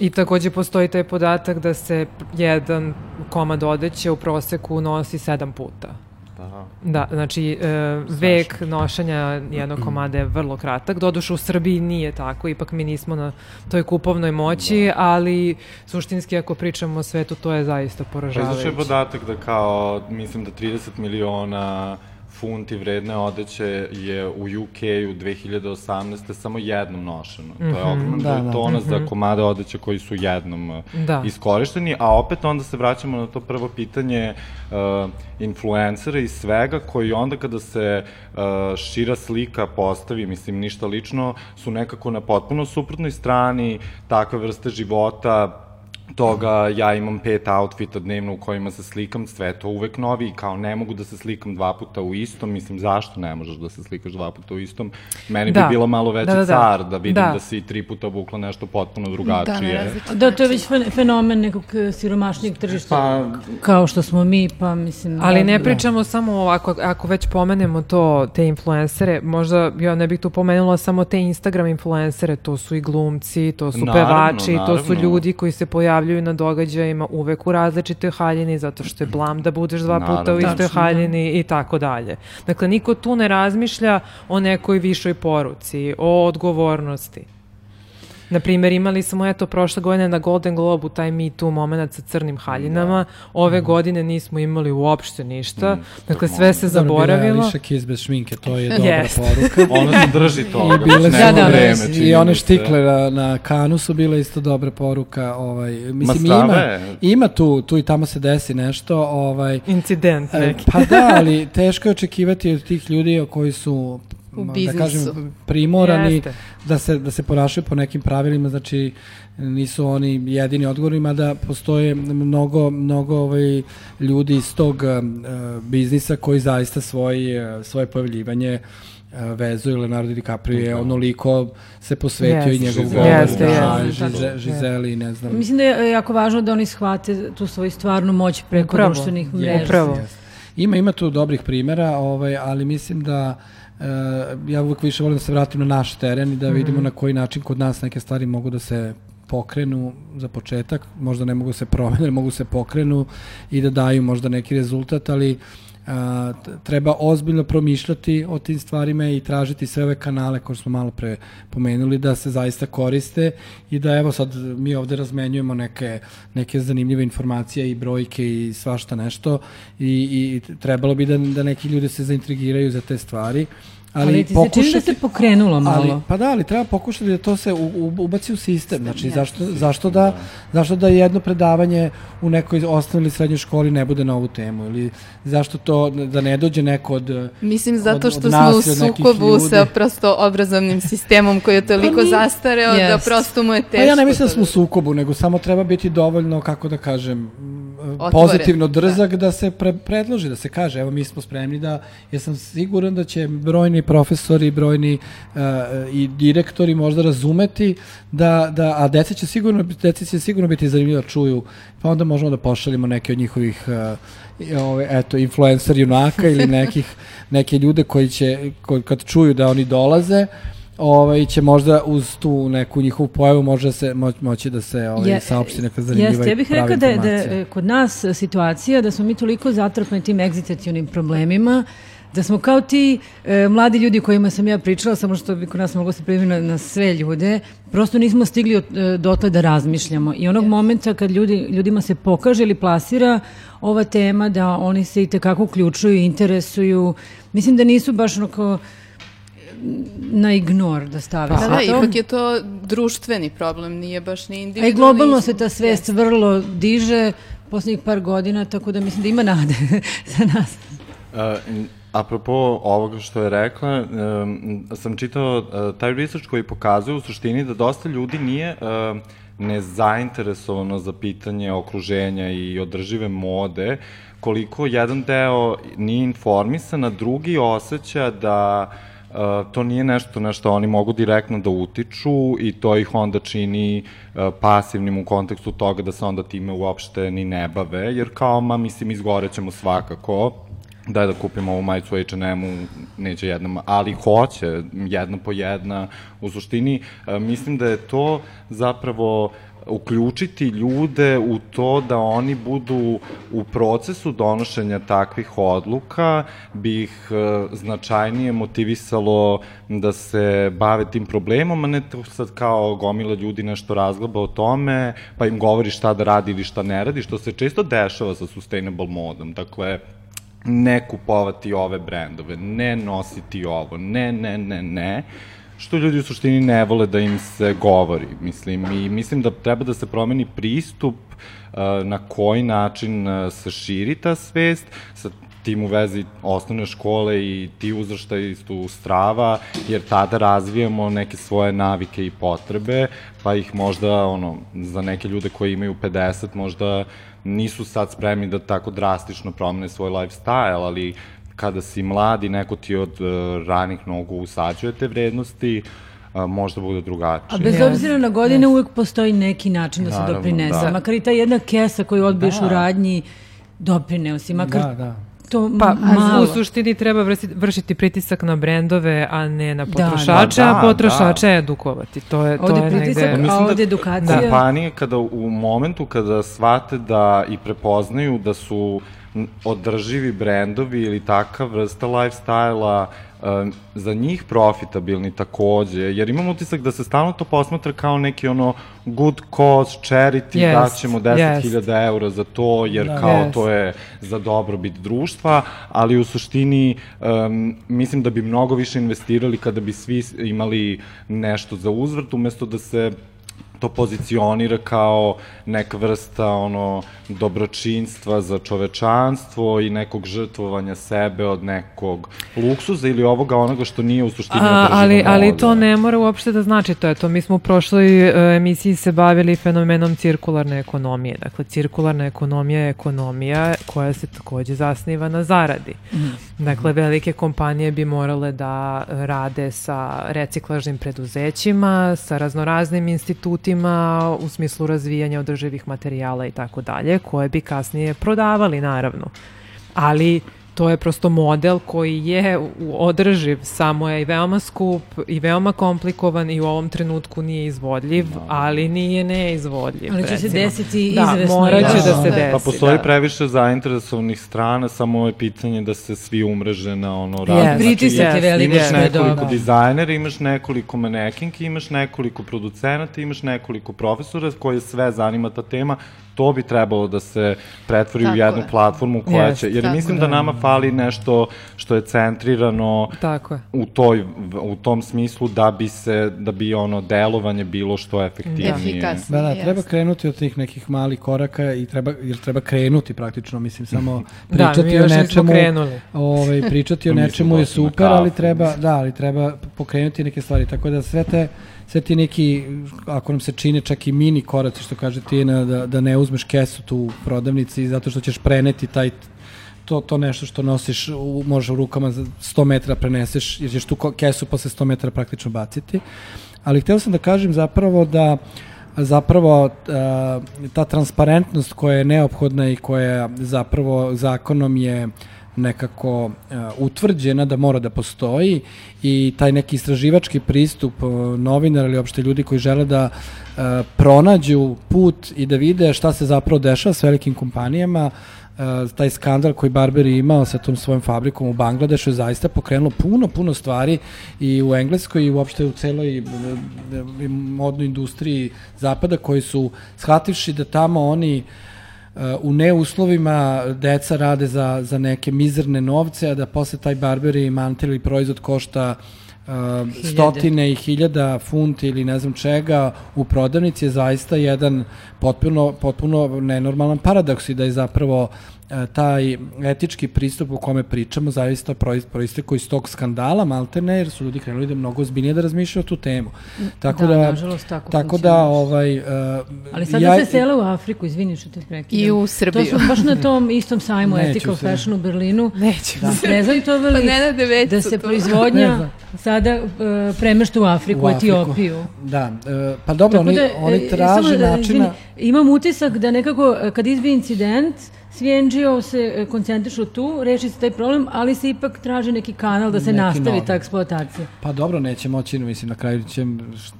I takođe postoji taj podatak da se jedan komad odeće u proseku nosi sedam puta. Aha. Da, znači e, vek nošenja jednog komada je vrlo kratak. Doduše u Srbiji nije tako, ipak mi nismo na toj kupovnoj moći, da. ali suštinski ako pričamo o svetu, to je zaista poražavajuće. Pa je podatak da kao, mislim da 30 miliona funti vredne odeće je u UK-u 2018. samo jednom nošeno. Mm -hmm, to je mhm. ogroman da, da, tona mm -hmm. za mhm. komade odeće koji su jednom uh, da. iskorišteni, a opet onda se vraćamo na to prvo pitanje uh, influencera i svega koji onda kada se uh, šira slika postavi, mislim ništa lično, su nekako na potpuno suprotnoj strani takve vrste života toga ja imam pet outfita dnevno u kojima se slikam, sve to uvek novi i kao ne mogu da se slikam dva puta u istom, mislim zašto ne možeš da se slikaš dva puta u istom? Meni Da. bi bilo malo veći Da, da, da. car da vidim Da. da. si tri puta obukla nešto potpuno Da, drugačije. ne različite Da, to je već fen- fenomen nekog e, siromašnijeg tržišta, Pa, kao što smo mi, pa mislim... Ali da- ne da. pričamo samo ovako, ako već pomenemo to, te influencere, možda ja ne bih tu pomenula samo te Instagram influencere, to su i glumci, to su Naravno, pevači, to su naravno. ljudi koji se pojavljuju na događajima uvek u različitoj haljini, zato što je blam da budeš dva puta u Naravno. istoj Tačno, da. haljini i tako dalje. Dakle, niko tu ne razmišlja o nekoj višoj poruci, o odgovornosti. Na primjer, imali smo eto prošle godine na Golden Globu taj Me Too moment sa crnim haljinama. Ove godine nismo imali uopšte ništa. dakle, sve se zaboravilo. Alicia Keys bez šminke, to je dobra Jeste. poruka. ona se drži toga. I bile neko Da, da, vreme, i one štikle na, na kanu su bile isto dobra poruka. Ovaj, mislim, Ma ima, ima tu, tu i tamo se desi nešto. Ovaj, Incident e, neki. pa da, ali teško je očekivati od tih ljudi koji su U da biznisu. kažem, primorani Jeste. da se, da se ponašaju po nekim pravilima, znači nisu oni jedini odgovorni, mada postoje mnogo, mnogo ovaj, ljudi iz tog uh, biznisa koji zaista svoj, uh, svoje pojavljivanje uh, vezuju Leonardo DiCaprio je onoliko se posvetio i Jeste. njegov govor, jeste, da. Žize- Žizeli i ne znam. Mislim da je jako važno da oni shvate tu svoju stvarnu moć preko Upravo. društvenih mreža. Upravo. jeste. Ima, ima tu dobrih primera, ovaj, ali mislim da e, ja uvek više volim da se vratim na naš teren i da vidimo na koji način kod nas neke stvari mogu da se pokrenu za početak, možda ne mogu se promene, mogu se pokrenu i da daju možda neki rezultat, ali a, treba ozbiljno promišljati o tim stvarima i tražiti sve ove kanale koje smo malo pre pomenuli da se zaista koriste i da evo sad mi ovde razmenjujemo neke, neke zanimljive informacije i brojke i svašta nešto i, i trebalo bi da, da neki ljudi se zaintrigiraju za te stvari. Ali, Ali ti se čini da se pokrenulo malo. Ali, pa da, ali treba pokušati da to se u, u, ubaci u sistem. Znači, zašto, zašto, da, zašto da jedno predavanje u nekoj osnovnoj ili srednjoj školi ne bude na ovu temu? Ili zašto to da ne dođe neko od... Mislim zato od- od što smo nas u sukobu sa prosto obrazovnim sistemom koji je toliko nije- zastareo da Jest. prosto mu je teško. Pa ja ne mislim da smo u sukobu, nego samo treba biti dovoljno, kako da kažem, Otvoren, pozitivno drzak da, se pre, predloži, da se kaže, evo mi smo spremni da, ja sam siguran da će brojni profesori, brojni uh, i direktori možda razumeti da, da a deca će sigurno, deca će sigurno biti zanimljivo da čuju, pa onda možemo da pošaljemo neke od njihovih uh, ove, eto, influencer junaka ili nekih, neke ljude koji će, ko, kad čuju da oni dolaze, ovaj će možda uz tu neku njihovu pojavu može se mo, moći da se ovaj Je- saopšti neka zanimljiva Jeste, ja bih rekla da, da kod nas situacija da smo mi toliko zatrpani tim egzitacionim problemima da smo kao ti e, mladi ljudi kojima sam ja pričala, samo što bi kod nas moglo se primiti na, na sve ljude, prosto nismo stigli od, e, dotle da razmišljamo. I onog momenta kad ljudi, ljudima se pokaže ili plasira ova tema, da oni se i tekako uključuju, interesuju, mislim da nisu baš onako na ignor da stave Da, sve da, to. ipak je to društveni problem, nije baš ni A individualni. i globalno se ta svest vrlo diže poslednjih par godina, tako da mislim da ima nade za nas. Uh, apropo ovoga što je rekla, um, sam čitao uh, taj research koji pokazuje u suštini da dosta ljudi nije uh, nezainteresovano za pitanje okruženja i održive mode, koliko jedan deo nije informisan, a drugi osjeća da Uh, to nije nešto na što oni mogu direktno da utiču i to ih onda čini uh, pasivnim u kontekstu toga da se onda time uopšte ni ne bave, jer kao, ma, mislim, izgorećemo svakako, daj da kupimo ovu majicu H&M-u, neće jedna, ma- ali hoće, jedna po jedna. U suštini, uh, mislim da je to zapravo uključiti ljude u to da oni budu u procesu donošenja takvih odluka bi ih e, značajnije motivisalo da se bave tim problemom, a ne to sad kao gomila ljudi nešto razglaba o tome, pa im govori šta da radi ili šta ne radi, što se često dešava sa sustainable modom. Dakle, ne kupovati ove brendove, ne nositi ovo, ne, ne, ne, ne, što ljudi u suštini ne vole da im se govori. Mislim, i mislim da treba da se promeni pristup uh, na koji način uh, se širi ta svest sa tim u vezi osnovne škole i ti uzraštaj su strava, jer tada razvijamo neke svoje navike i potrebe, pa ih možda, ono, za neke ljude koji imaju 50, možda nisu sad spremni da tako drastično promene svoj lifestyle, ali kada si mladi, neko ti od uh, ranih nogu usađuje te vrednosti, uh, možda bude drugačije. A bez obzira na godine uvek postoji neki način da se Naravno, doprinese. da. Makar i ta jedna kesa koju odbiješ Da. u radnji, doprineo si. Makar Da, da. to Pa, malo. u suštini treba vrsi- vršiti pritisak na brendove, a ne na Da, potrošače, da, a potrošače da. edukovati. To je, to Ovde je pritisak, negde... Mislim a da- ovde edukacija. Kompanije kada u momentu kada shvate da i prepoznaju da su n- održivi brendovi ili takav vrsta lifestyle-a um, za njih profitabilni takođe, jer imam utisak da se stalno to posmatra kao neki ono good cause, charity, Jest, daćemo 10.000 eura za to, jer Da. kao Jest. to je za dobrobit društva, ali u suštini um, mislim da bi mnogo više investirali kada bi svi imali nešto za uzvrt, umesto da se to pozicionira kao neka vrsta ono dobročinstva za čovečanstvo i nekog žrtvovanja sebe od nekog luksuza ili ovoga onoga što nije u suštini A, održiva ali, ali to ne mora uopšte da znači to je to. Mi smo u prošloj e, emisiji se bavili fenomenom cirkularne ekonomije. Dakle, cirkularna ekonomija je ekonomija koja se takođe zasniva na zaradi. Dakle, velike kompanije bi morale da rade sa reciklažnim preduzećima, sa raznoraznim institutima u smislu razvijanja održivih materijala i tako dalje, koje bi kasnije prodavali, naravno. Ali to je prosto model koji je u- održiv, samo je i veoma skup i veoma komplikovan i u ovom trenutku nije izvodljiv, ali nije neizvodljiv. Ali će se recimo. desiti da, izvesno. morat će i da, da. se Da. desi. Pa postoji da. previše zainteresovanih strana, samo je pitanje da se svi umreže na ono Yes. razne. Pritisak je veliki, Imaš nekoliko dobro. dizajnera, imaš nekoliko manekinki, imaš nekoliko producenata, imaš nekoliko profesora koje sve zanima ta tema, to bi trebalo da se pretvori Tako u jednu je. platformu koja Jest, će, jer mislim je. da nama fali nešto što je centrirano Tako je. u toj u tom smislu da bi se da bi ono delovanje bilo što efektivnije. Efikasno. Da, da, treba krenuti od tih nekih malih koraka i treba, jer treba krenuti praktično, mislim, samo Da, pričati mi o nečemu, ovaj, pričati o nečemu je super, ali treba, da, ali treba pokrenuti neke stvari, tako da sve te, sve ti neki, ako nam se čine čak i mini koraci, što kaže Tijena, da, da ne uzmeš kesu tu u prodavnici zato što ćeš preneti taj to, to nešto što nosiš, u, može u rukama za 100 metara preneseš, jer ćeš tu kesu posle 100 metara praktično baciti. Ali hteo sam da kažem zapravo da zapravo a, ta transparentnost koja je neophodna i koja zapravo zakonom je nekako a, utvrđena da mora da postoji i taj neki istraživački pristup a, novinara ili opšte ljudi koji žele da a, pronađu put i da vide šta se zapravo dešava s velikim kompanijama Uh, taj skandal koji Barber imao sa tom svojom fabrikom u Bangladešu je zaista pokrenulo puno, puno stvari i u Engleskoj i uopšte u celoj e, e, modnoj industriji zapada koji su shvativši da tamo oni uh, u neuslovima deca rade za, za neke mizerne novce, a da posle taj Barber i mantel ili proizvod košta uh, stotine i hiljada funti ili ne znam čega u prodavnici je zaista jedan potpuno, potpuno nenormalan paradoks i da je zapravo taj etički pristup u kome pričamo zaista proisteko iz tog skandala maltene jer su ljudi krenuli da mnogo ozbiljnije da razmišljaju o tu temu. Tako Da, da, nažalost, tako tako da ovaj uh, Ali sada se sele u Afriku, izvini što te prekidam. I u Srbiju. To su baš na tom istom sajmu Neću Ethical se. Fashion u Berlinu. Neće. Da. Prezentovali Pa Nenade, već da su se tu. Ne proizvodnja znam. sada uh, premešta u Afriku, U Afriku. Etiopiju. Da, e, pa dobro, oni, e, oni e, traže da, načina... izvini, imam utisak da nekako e, kad izbi incident, svi NGO se e, koncentrišu tu, reši se taj problem, ali se ipak traži neki kanal da se Neki nastavi novi. ta eksploatacija. Pa dobro, neće moći, mislim, na kraju će,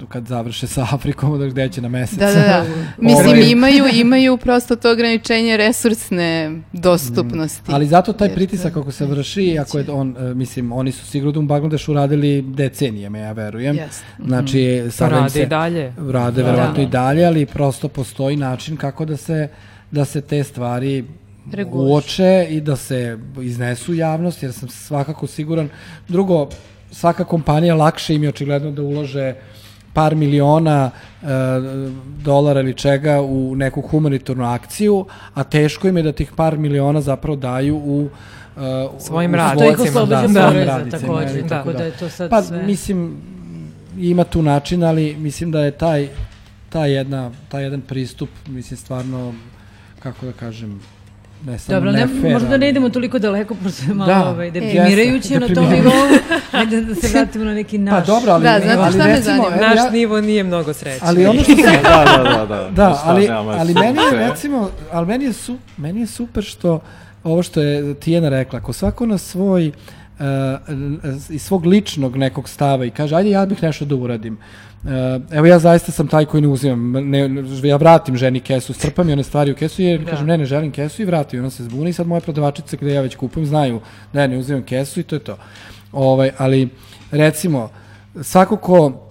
kad završe sa Afrikom, da gde će na mesec. Da, da, da. Mislim, Ovaj. imaju, imaju prosto to ograničenje resursne dostupnosti. Ali zato taj pritisak ako se vrši, ako je on, e, mislim, oni su sigurno u Bangladešu radili decenijama, ja verujem. Jeste. Znači, To sada im rade se... i dalje. Rade Da. verovatno i dalje, ali prosto postoji način kako da se da se te stvari Regulišu. uoče i da se iznesu u javnost, jer sam svakako siguran. Drugo, svaka kompanija lakše im je očigledno da ulože par miliona e, dolara ili čega u neku humanitarnu akciju, a teško im je da tih par miliona zapravo daju u uh, Svojim u radnicima. To ih svojim- oslobađa da, svojim radnicima, takođe, ili tako da je to sad Pa sve. mislim ima tu način, ali mislim da je taj ta jedna taj jedan pristup mislim stvarno kako da kažem ne samo Dobro, ne, ne možda da ali- ne idemo toliko daleko, pošto je malo Da, ovaj, deprimirajuće na tom nivou. Ajde da se vratimo na neki Pa naš. dobro, ali, Da, znate ali šta me recimo, zanima? evo Naš ja- nivo nije mnogo srećan. ali ono što se da, da, da, da. Da, Šta ali, nema ali meni je recimo, ali meni je, su, meni je super što ovo što je Tijena rekla, ako svako na svoj uh, iz svog ličnog nekog stava i kaže, ajde ja bih nešto da uradim. Uh, evo ja zaista sam taj koji ne uzimam, ne, ne- ja vratim ženi kesu, strpam i one stvari u kesu jer Da. kažem ne, ne želim kesu i vratim, i ona se zbuni i sad moje prodavačice gde ja već kupujem znaju da ja ne uzimam kesu i to je to. Ovaj, ali recimo, svako ko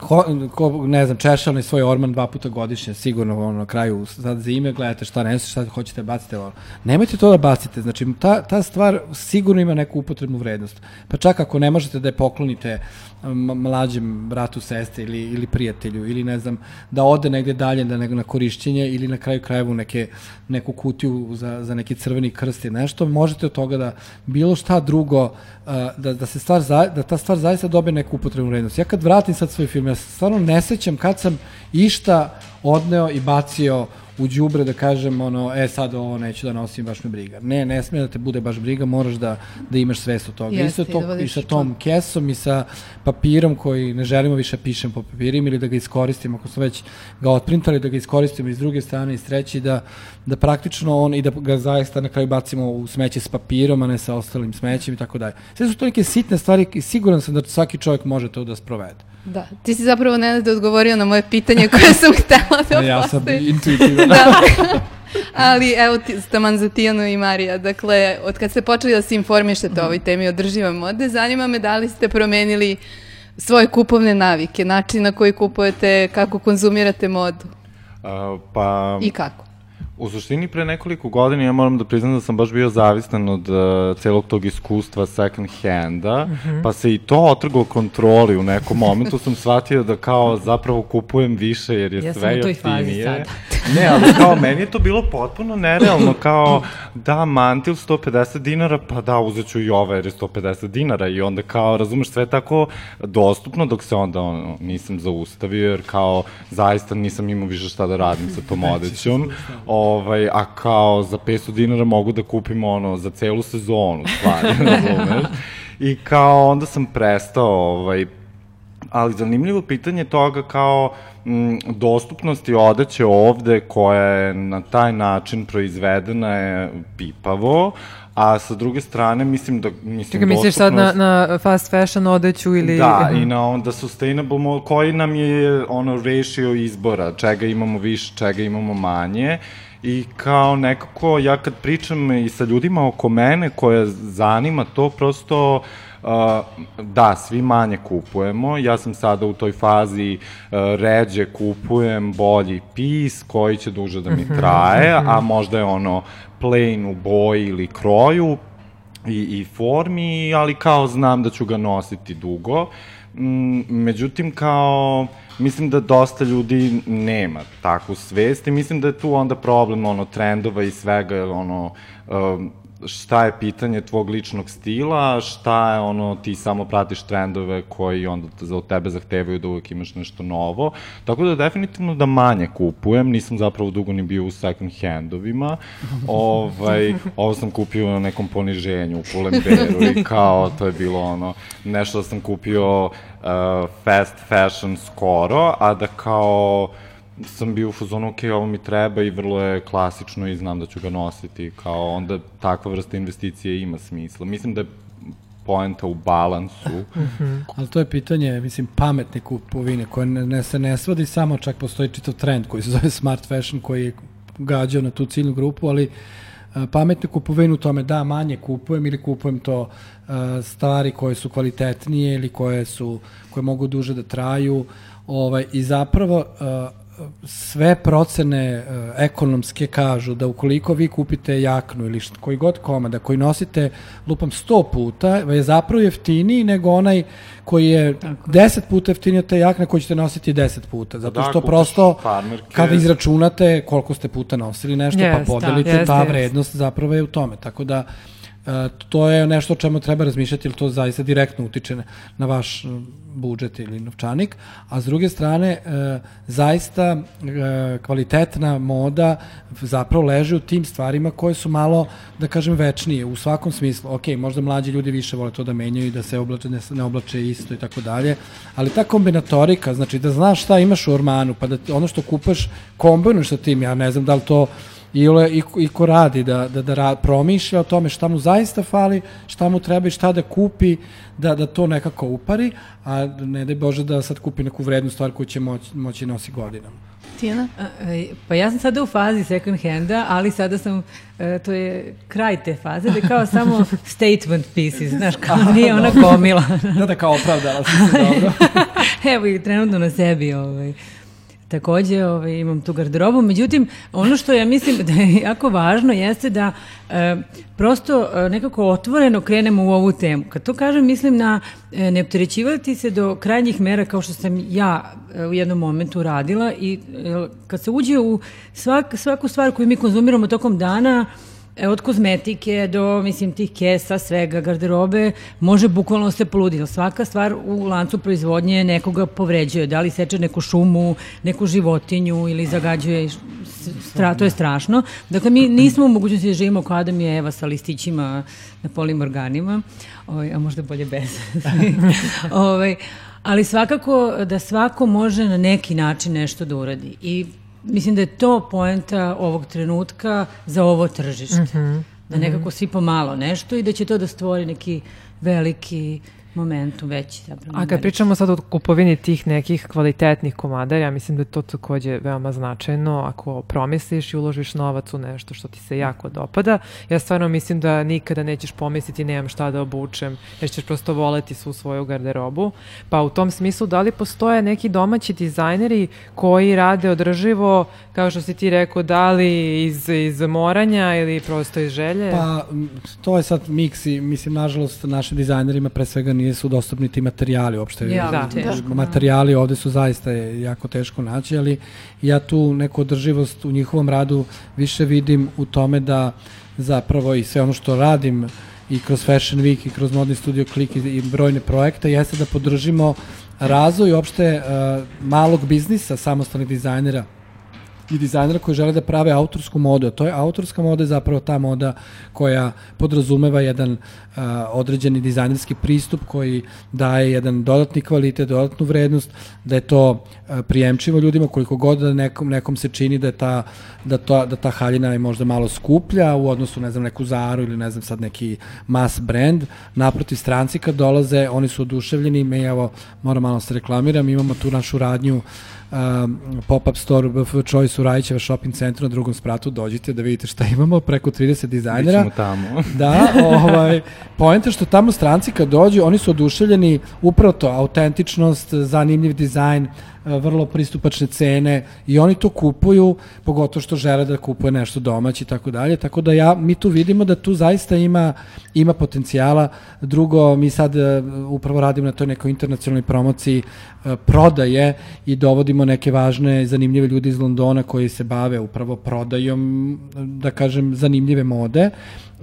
Ho, ko, ne znam, češa onaj svoj orman dva puta godišnje, sigurno ono, na kraju sad zime, gledate šta nese, šta hoćete bacite. Ono. Nemojte to da bacite, znači ta, ta stvar sigurno ima neku upotrebnu vrednost. Pa čak ako ne možete da je poklonite mlađem bratu, seste ili, ili prijatelju, ili ne znam, da ode negde dalje da na korišćenje ili na kraju krajeva u neke, neku kutiju za, za neki crveni krst ili nešto, možete od toga da bilo šta drugo, uh, da, da, se stvar, za, da ta stvar zaista dobije neku upotrebnu vrednost. Ja kad vratim sad svoj film, ja stvarno ne sećam kad sam išta odneo i bacio u đubre da kažem ono e sad ovo neću da nosim baš me briga. Ne, ne sme da te bude baš briga, moraš da da imaš svest od toga. Jeste, to da i sa tom kesom i sa papirom koji ne želimo više pišem po papirima ili da ga iskoristimo ako smo već ga otprintali da ga iskoristimo iz druge strane i s treće i da da praktično on i da ga zaista na kraju bacimo u smeće s papirom a ne sa ostalim smećem i tako dalje. Sve su to neke sitne stvari i siguran sam da svaki čovjek može to da sprovede. Da, ti si zapravo Nenad odgovorio na moje pitanje koje sam htela da ja sam postavim. da. Ali evo ti, taman za Tijanu i Marija, dakle, od kad ste počeli da se informišete o ovoj temi održive mode, zanima me da li ste promenili svoje kupovne navike, način na koji kupujete, kako konzumirate modu A, pa... i kako. U suštini pre nekoliko godina ja moram da priznam da sam baš bio zavistan od uh, celog tog iskustva second handa, pa se i to otrgo kontroli u nekom momentu sam shvatio da kao zapravo kupujem više jer je Ja sam sve u toj fazi jeftinije. sada. ne, ali kao meni je to bilo potpuno nerealno, kao da mantil 150 dinara, pa da uzet ću i ove jer je 150 dinara i onda kao razumeš sve tako dostupno dok se onda ono, nisam zaustavio jer kao zaista nisam imao više šta da radim sa tom odećom. Ovaj, a kao za 500 dinara mogu da kupim ono za celu sezonu stvari, razumeš? I kao onda sam prestao ovaj, ali zanimljivo pitanje toga kao m, dostupnosti odeće ovde koja je na taj način proizvedena je pipavo, a sa druge strane mislim da mislim Čekaj, misliš sad na, na fast fashion odeću ili... Da, i na onda sustainable, koji nam je ono ratio izbora, čega imamo više, čega imamo manje. I kao nekako, ja kad pričam i sa ljudima oko mene koja zanima to, prosto Uh, da, svi manje kupujemo. Ja sam sada u toj fazi uh, ređe kupujem bolji pis koji će duže da mi traje, a možda je ono plain u boji ili kroju, i, i formi, ali kao znam da ću ga nositi dugo. Mm, međutim, kao, mislim da dosta ljudi nema takvu svest i mislim da je tu onda problem, ono, trendova i svega, ono, um, šta je pitanje tvog ličnog stila, šta je ono, ti samo pratiš trendove koji onda za od tebe zahtevaju da uvek imaš nešto novo. Tako da definitivno da manje kupujem, nisam zapravo dugo ni bio u second handovima. ovaj, ovo sam kupio na nekom poniženju u Pull&Bearu i kao to je bilo ono, nešto da sam kupio uh, fast fashion skoro, a da kao sam bio u fazonu, ok, ovo mi treba i vrlo je klasično i znam da ću ga nositi, kao onda takva vrsta investicije ima smisla. Mislim da je poenta u balansu. Ali to je pitanje, mislim, pametne kupovine, koje ne, ne, se ne svodi samo, čak postoji čitav trend koji se zove smart fashion, koji je gađao na tu ciljnu grupu, ali a, pametne kupovine u tome da manje kupujem ili kupujem to stvari koje su kvalitetnije ili koje su koje mogu duže da traju ovaj i zapravo sve procene uh, ekonomske kažu da ukoliko vi kupite jaknu ili št, koji god komada koji nosite lupam 100 puta je zapravo jeftiniji nego onaj koji je 10 puta jeftiniji od te jakne koji ćete nositi 10 puta zato Da, što prosto farmerke. kada izračunate koliko ste puta nosili nešto Jest, pa podelite da, jeste, ta jeste. vrednost zapravo je u tome tako da E, to je nešto o čemu treba razmišljati, jer to zaista direktno utiče na vaš budžet ili novčanik, a s druge strane e, zaista e, kvalitetna moda zapravo leži u tim stvarima koje su malo, da kažem, večnije u svakom smislu. Ok, možda mlađi ljudi više vole to da menjaju i da se oblače, ne oblače isto i tako dalje, ali ta kombinatorika, znači da znaš šta imaš u ormanu, pa da ono što kupaš kombinuješ sa tim, ja ne znam da li to i, i, i ko radi da, da, da ra, promišlja o tome šta mu zaista fali, šta mu treba i šta da kupi, da, da to nekako upari, a ne daj Bože da sad kupi neku vrednu stvar koju će moći, moći nosi godinama. Tijena? Pa ja sam sada u fazi second handa, ali sada sam, e, to je kraj te faze, da je kao samo statement pieces, znaš, kao nije ona gomila. da, da kao opravdala si se dobro. Evo i trenutno na sebi ovaj, takođe ovaj, imam tu garderobu. Međutim, ono što ja mislim da je jako važno jeste da e, prosto e, nekako otvoreno krenemo u ovu temu. Kad to kažem, mislim na e, ne opterećivati se do krajnjih mera kao što sam ja e, u jednom momentu radila i e, kad se uđe u svak, svaku stvar koju mi konzumiramo tokom dana, od kozmetike do, mislim, tih kesa, svega, garderobe, može bukvalno se poludi. Svaka stvar u lancu proizvodnje nekoga povređuje. Da li seče neku šumu, neku životinju ili zagađuje, stra, to je strašno. Dakle, mi nismo u mogućnosti da živimo kao Adam i Eva sa listićima na polim organima, ovaj, a možda bolje bez. ovaj, ali svakako da svako može na neki način nešto da uradi. I mislim da je to poenta ovog trenutka za ovo tržište. Mm -hmm. Da nekako svi pomalo nešto i da će to da stvori neki veliki momentu veći. Zapravo, A kad pričamo sad o kupovini tih nekih kvalitetnih komada, ja mislim da je to takođe veoma značajno. Ako promisliš i uložiš novac u nešto što ti se jako dopada, ja stvarno mislim da nikada nećeš pomisliti nemam šta da obučem, jer ćeš prosto voleti svu svoju garderobu. Pa u tom smislu, da li postoje neki domaći dizajneri koji rade održivo, kao što si ti rekao, da li iz, iz moranja ili prosto iz želje? Pa, to je sad miks i mislim, nažalost, našim dizajnerima pre svega nisu dostupni ti materijali uopšte. Ja, da, teško, da. materijali ovde su zaista jako teško naći, ali ja tu neku održivost u njihovom radu više vidim u tome da zapravo i sve ono što radim i kroz Fashion Week i kroz Modni studio Klik i, i brojne projekte jeste da podržimo razvoj uopšte uh, malog biznisa samostalnih dizajnera i dizajnera koji žele da prave autorsku modu. To je autorska moda je zapravo ta moda koja podrazumeva jedan uh, određeni dizajnerski pristup koji daje jedan dodatni kvalitet, dodatnu vrednost, da je to uh, prijemčivo ljudima koliko god da nekom, nekom se čini da je ta, da, to, da ta haljina je možda malo skuplja u odnosu na neku Zaru ili ne znam sad neki mass brand. Naprotiv stranci kad dolaze, oni su oduševljeni, me evo moram malo se reklamiram, imamo tu našu radnju um, pop-up store BF Choice u Rajićeva shopping centru na drugom spratu, dođite da vidite šta imamo, preko 30 dizajnera. Mi tamo. da, ovaj, pojenta što tamo stranci kad dođu, oni su oduševljeni upravo to, autentičnost, zanimljiv dizajn, vrlo pristupačne cene i oni to kupuju, pogotovo što žele da kupuje nešto domaći i tako dalje, tako da ja, mi tu vidimo da tu zaista ima, ima potencijala. Drugo, mi sad e, upravo radimo na toj nekoj internacionalnoj promociji e, prodaje i dovodimo neke važne, zanimljive ljudi iz Londona koji se bave upravo prodajom, da kažem, zanimljive mode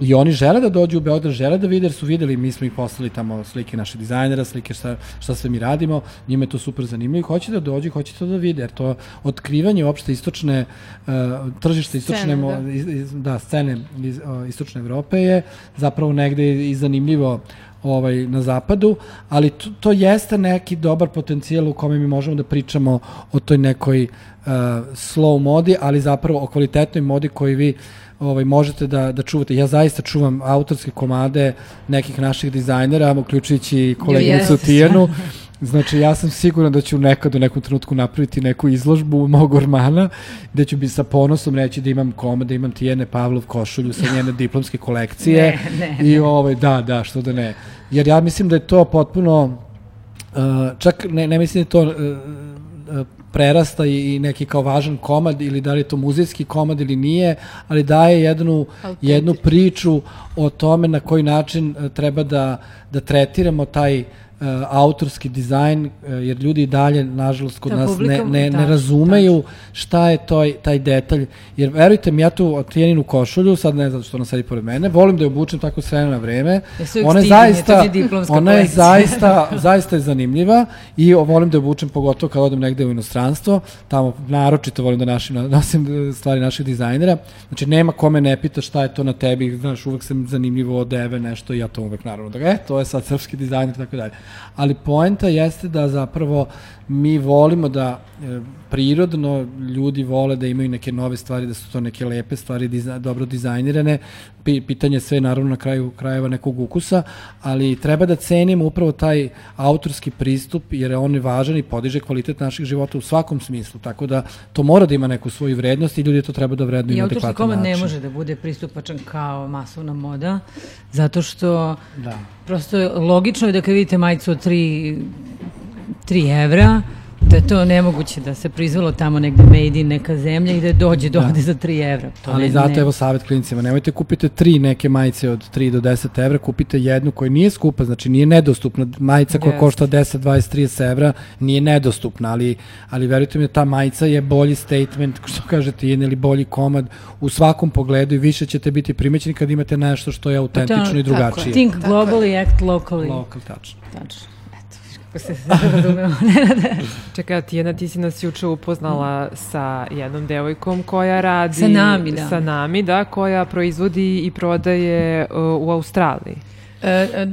I oni žele da dođu u Beograd, žele da vide, jer su videli, mi smo ih poslali tamo slike naše dizajnera, slike šta, šta sve mi radimo, njima je to super zanimljivo, hoće da dođu, hoće to da vide, jer to otkrivanje uopšte istočne, uh, tržište istočne, scene, da. Iz, da, scene iz, uh, istočne Evrope je zapravo negde i zanimljivo ovaj, na zapadu, ali to, to jeste neki dobar potencijal u kome mi možemo da pričamo o toj nekoj uh, slow modi, ali zapravo o kvalitetnoj modi koji vi ovaj, možete da, da čuvate. Ja zaista čuvam autorske komade nekih naših dizajnera, uključujući koleginicu yes. Tijanu. Znači, ja sam siguran da ću nekad u nekom trenutku napraviti neku izložbu mog ormana, gde ću bi sa ponosom reći da imam komad, da imam Tijene Pavlov košulju sa njene diplomske kolekcije. Ne, ne, I ovaj, da, da, što da ne. Jer ja mislim da je to potpuno, uh, čak ne, ne mislim da je to uh, uh, prerasta i neki kao važan komad ili da li je to muzejski komad ili nije, ali daje jednu, jednu priču o tome na koji način e, treba da, da tretiramo taj uh, autorski dizajn, uh, jer ljudi dalje, nažalost, kod Ta nas ne, ne, ne razumeju šta je toj, taj detalj. Jer verujte mi, ja tu tijeninu košulju, sad ne zato što ona sedi pored mene, volim da je obučem tako s vremena na vreme. Ja Ona je je zaista, diplomska ona je zaista, zaista je zanimljiva i volim da je obučem pogotovo kad odem negde u inostranstvo, tamo naročito volim da našim, nosim stvari naših dizajnera, znači nema kome ne pita šta je to na tebi, znaš, uvek sam zanimljivo odeve nešto i ja to uvek naravno da e, to je sad srpski dizajner i tako dalje. Ali poenta jeste da zapravo mi volimo da e, prirodno ljudi vole da imaju neke nove stvari, da su to neke lepe stvari, diza, dobro dizajnirane. Pi, pitanje je sve naravno na kraju krajeva nekog ukusa, ali treba da cenimo upravo taj autorski pristup jer je on važan i podiže kvalitet naših života u svakom smislu. Tako da to mora da ima neku svoju vrednost i ljudi to treba da vrednuju I na autorski adekvatan komad način. ne može da bude pristupačan kao masovna moda, zato što Da. Prosto logično je da kad vidite majicu od 3, 3 evra, da je to nemoguće da se proizvelo tamo negde made in neka zemlja i da dođe do ovde za 3 evra. To Ali ne, zato ne. evo savjet klinicima, nemojte kupite tri neke majice od 3 do 10 evra, kupite jednu koja nije skupa, znači nije nedostupna. Majica koja Jeste. košta 10, 20, 30 evra nije nedostupna, ali, ali verujte mi da ta majica je bolji statement, što kažete, jedan ili bolji komad u svakom pogledu i više ćete biti primećeni kad imate nešto što je autentično i tako je. drugačije. Think Tako globally, act locally. Local, tačno. Tačno. Kako se razumemo. Čekaj, Tijena, ti si nas juče upoznala sa jednom devojkom koja radi... Sa nami, da. Sa nami, da, koja proizvodi i prodaje uh, u Australiji. E, e,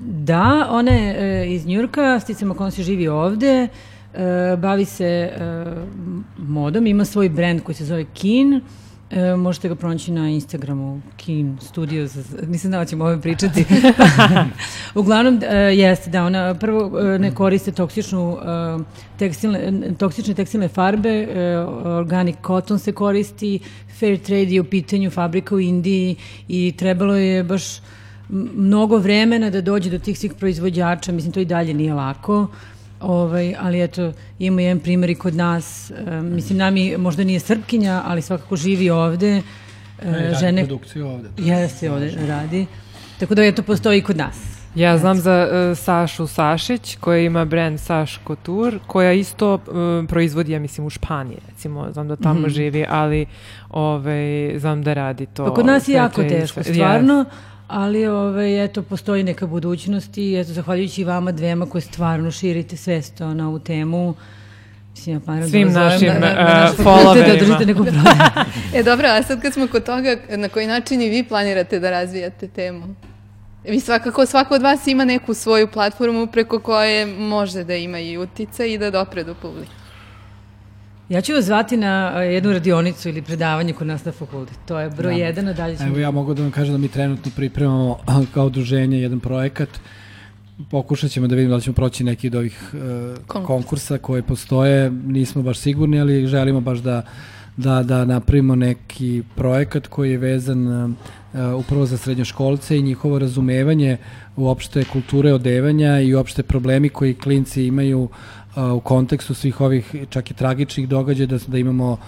da, ona je e, iz Njurka, sticam okolnosti živi ovde, bavi se modom, ima svoj brand koji se zove Kin, E, možete ga pronaći na Instagramu, Kin Studios, nisam znala da ćemo ovo pričati. Uglavnom, e, jeste da ona prvo e, ne koriste toksičnu, e, tekstilne, toksične tekstilne farbe, e, organic cotton se koristi, fair trade je u pitanju fabrika u Indiji i trebalo je baš mnogo vremena da dođe do tih svih proizvođača, mislim to i dalje nije lako. Ovaj, ali eto, ima jedan primjer i kod nas, e, mislim nami možda nije Srpkinja, ali svakako živi ovde, e, Radi žene, produkciju ovde. jeste ovde radi, tako da eto postoji i kod nas. Ja znam za uh, Sašu Sašić koja ima brand Saš Couture koja isto uh, proizvodi, ja mislim, u Španiji recimo, znam da tamo živi, ali ovaj, znam da radi to. Pa kod nas je jako te- teško, Yes. Ali ovaj, eto, postoji neka budućnost i eto, zahvaljujući vama dvema koje stvarno širite svest na ovu temu, Mislim, ja Svim da našim, na, na, uh, na fakultet followerima. da držite neku. E dobro, a sad kad smo kod toga, na koji način i vi planirate da razvijate temu? Vi svakako, svako od vas ima neku svoju platformu preko koje može da ima i utica i da dopre do publike. Ja ću vas zvati na jednu radionicu ili predavanje kod nas na fakultet. To je broj Da. jedan, a dalje ćemo... Evo ja mogu da vam kažem da mi trenutno pripremamo kao udruženje jedan projekat. Pokušat ćemo da vidimo da li ćemo proći neki od ovih uh, Konkursa. konkursa koje postoje. Nismo baš sigurni, ali želimo baš da da, da napravimo neki projekat koji je vezan uh, upravo za srednjoškolce i njihovo razumevanje uopšte kulture odevanja i uopšte problemi koji klinci imaju uh, u kontekstu svih ovih čak i tragičnih događaja da, da imamo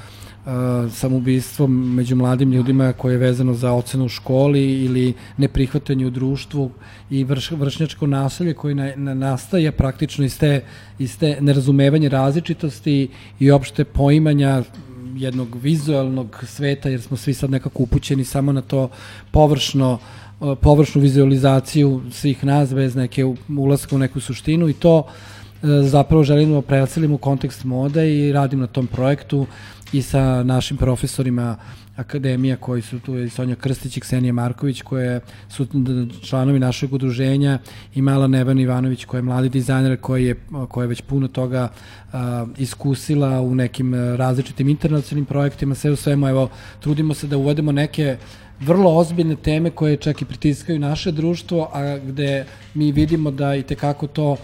samoubistvo među mladim ljudima koje je vezano za ocenu u školi ili neprihvatanje u društvu i vrš, vršnjačko nasilje koje na, na, nastaje praktično iz te, iz te nerazumevanje različitosti i opšte poimanja jednog vizualnog sveta, jer smo svi sad nekako upućeni samo na to površno površnu vizualizaciju svih nas bez neke ulaska u neku suštinu i to uh, zapravo želimo da preselimo u kontekst mode i radim na tom projektu i sa našim profesorima akademija koji su tu i Sonja Krstić i Ksenija Marković koje su članovi našeg udruženja i Mala Nevan Ivanović koja je mladi dizajner koji je, koja je već puno toga a, iskusila u nekim a, različitim internacionalnim projektima sve u svemu. Evo trudimo se da uvedemo neke vrlo ozbiljne teme koje čak i pritiskaju naše društvo, a gde mi vidimo da i tekako to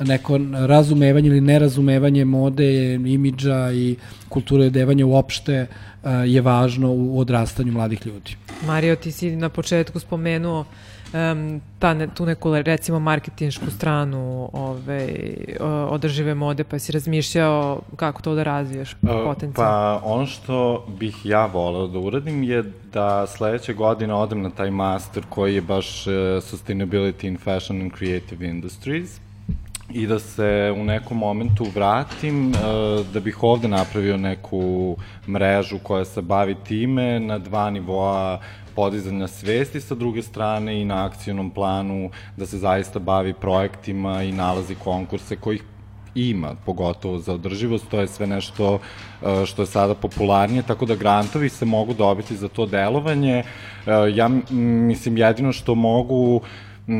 neko razumevanje ili nerazumevanje mode, imidža i kulture odevanja uopšte a, je važno u odrastanju mladih ljudi. Mario, ti si na početku spomenuo um, ta ne, tu neku recimo marketinšku stranu ove, održive mode, pa si razmišljao kako to da razviješ potencijalno. Pa ono što bih ja voleo da uradim je da sledeće godine odem na taj master koji je baš uh, Sustainability in Fashion and Creative Industries i da se u nekom momentu vratim, da bih ovde napravio neku mrežu koja se bavi time na dva nivoa podizanja svesti, sa druge strane i na akcijnom planu da se zaista bavi projektima i nalazi konkurse kojih ima, pogotovo za održivost, to je sve nešto e, što je sada popularnije, tako da grantovi se mogu dobiti za to delovanje. E, ja mislim jedino što mogu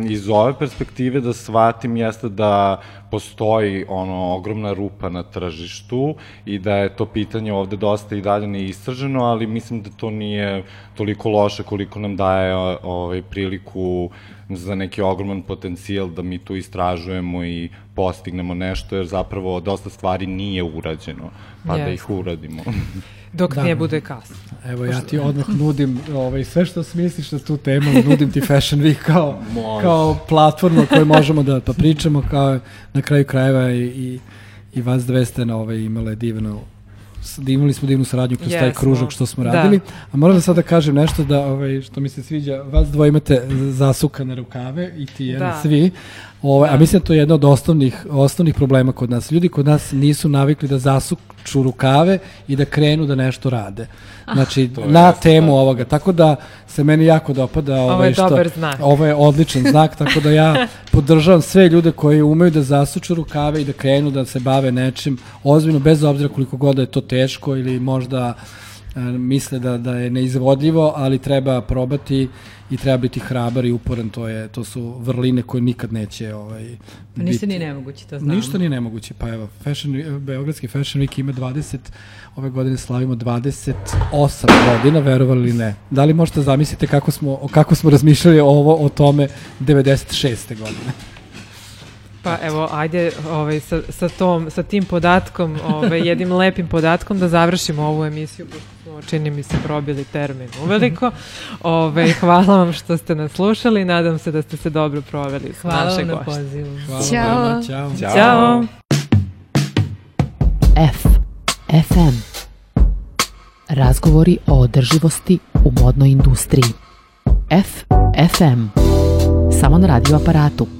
iz ove perspektive da shvatim jeste da postoji ono ogromna rupa na tržištu i da je to pitanje ovde dosta i dalje neistraženo, ali mislim da to nije toliko loše koliko nam daje ovaj priliku za neki ogroman potencijal da mi tu istražujemo i postignemo nešto, jer zapravo dosta stvari nije urađeno, pa yes. da ih uradimo. Dok da. ne bude kasno. Evo ja ti odmah nudim ovaj, sve što smisliš na tu temu, nudim ti Fashion Week kao, Može. kao platformu koju možemo da pa pričamo, kao na kraju krajeva i, i, i vas dve ste na ovaj, imale divno imali smo divnu saradnju kroz yes, taj kružok što smo da. radili. A moram da sada kažem nešto da ovaj što mi se sviđa, vas dvoje imate zasukane rukave i ti jedan da. svi. Ovaj, da. a mislim da to je jedna od osnovnih osnovnih problema kod nas. Ljudi kod nas nisu navikli da zasuču rukave i da krenu da nešto rade. Znači, ah, na temu da. ovoga. Tako da se meni jako dopada ovaj, ovo je što, dobar znak. Ovo je odličan znak, tako da ja podržavam sve ljude koji umeju da zasuču rukave i da krenu da se bave nečim ozbiljno, bez obzira koliko god da je to teško ili možda misle da, da je neizvodljivo, ali treba probati i treba biti hrabar i uporan, to je to su vrline koje nikad neće ovaj pa Ništa ni nemoguće, to znamo. Ništa ni nemoguće, pa evo, Fashion Beogradski Fashion Week ima 20 ove godine slavimo 28 godina, verovali ili ne. Da li možete zamisliti kako smo kako smo razmišljali ovo o tome 96. godine? Pa evo, ajde ovaj, sa, sa, tom, sa tim podatkom, ovaj, jednim lepim podatkom da završimo ovu emisiju, pošto smo, čini mi se, probili termin uveliko. Ove, hvala vam što ste nas slušali, nadam se da ste se dobro proveli s hvala naše. Hvala vam na pozivu. Hvala Ćao. Ćao. Ćao. Ćao. F. FM. Razgovori o održivosti u modnoj industriji. F. FM. Samo na radio aparatu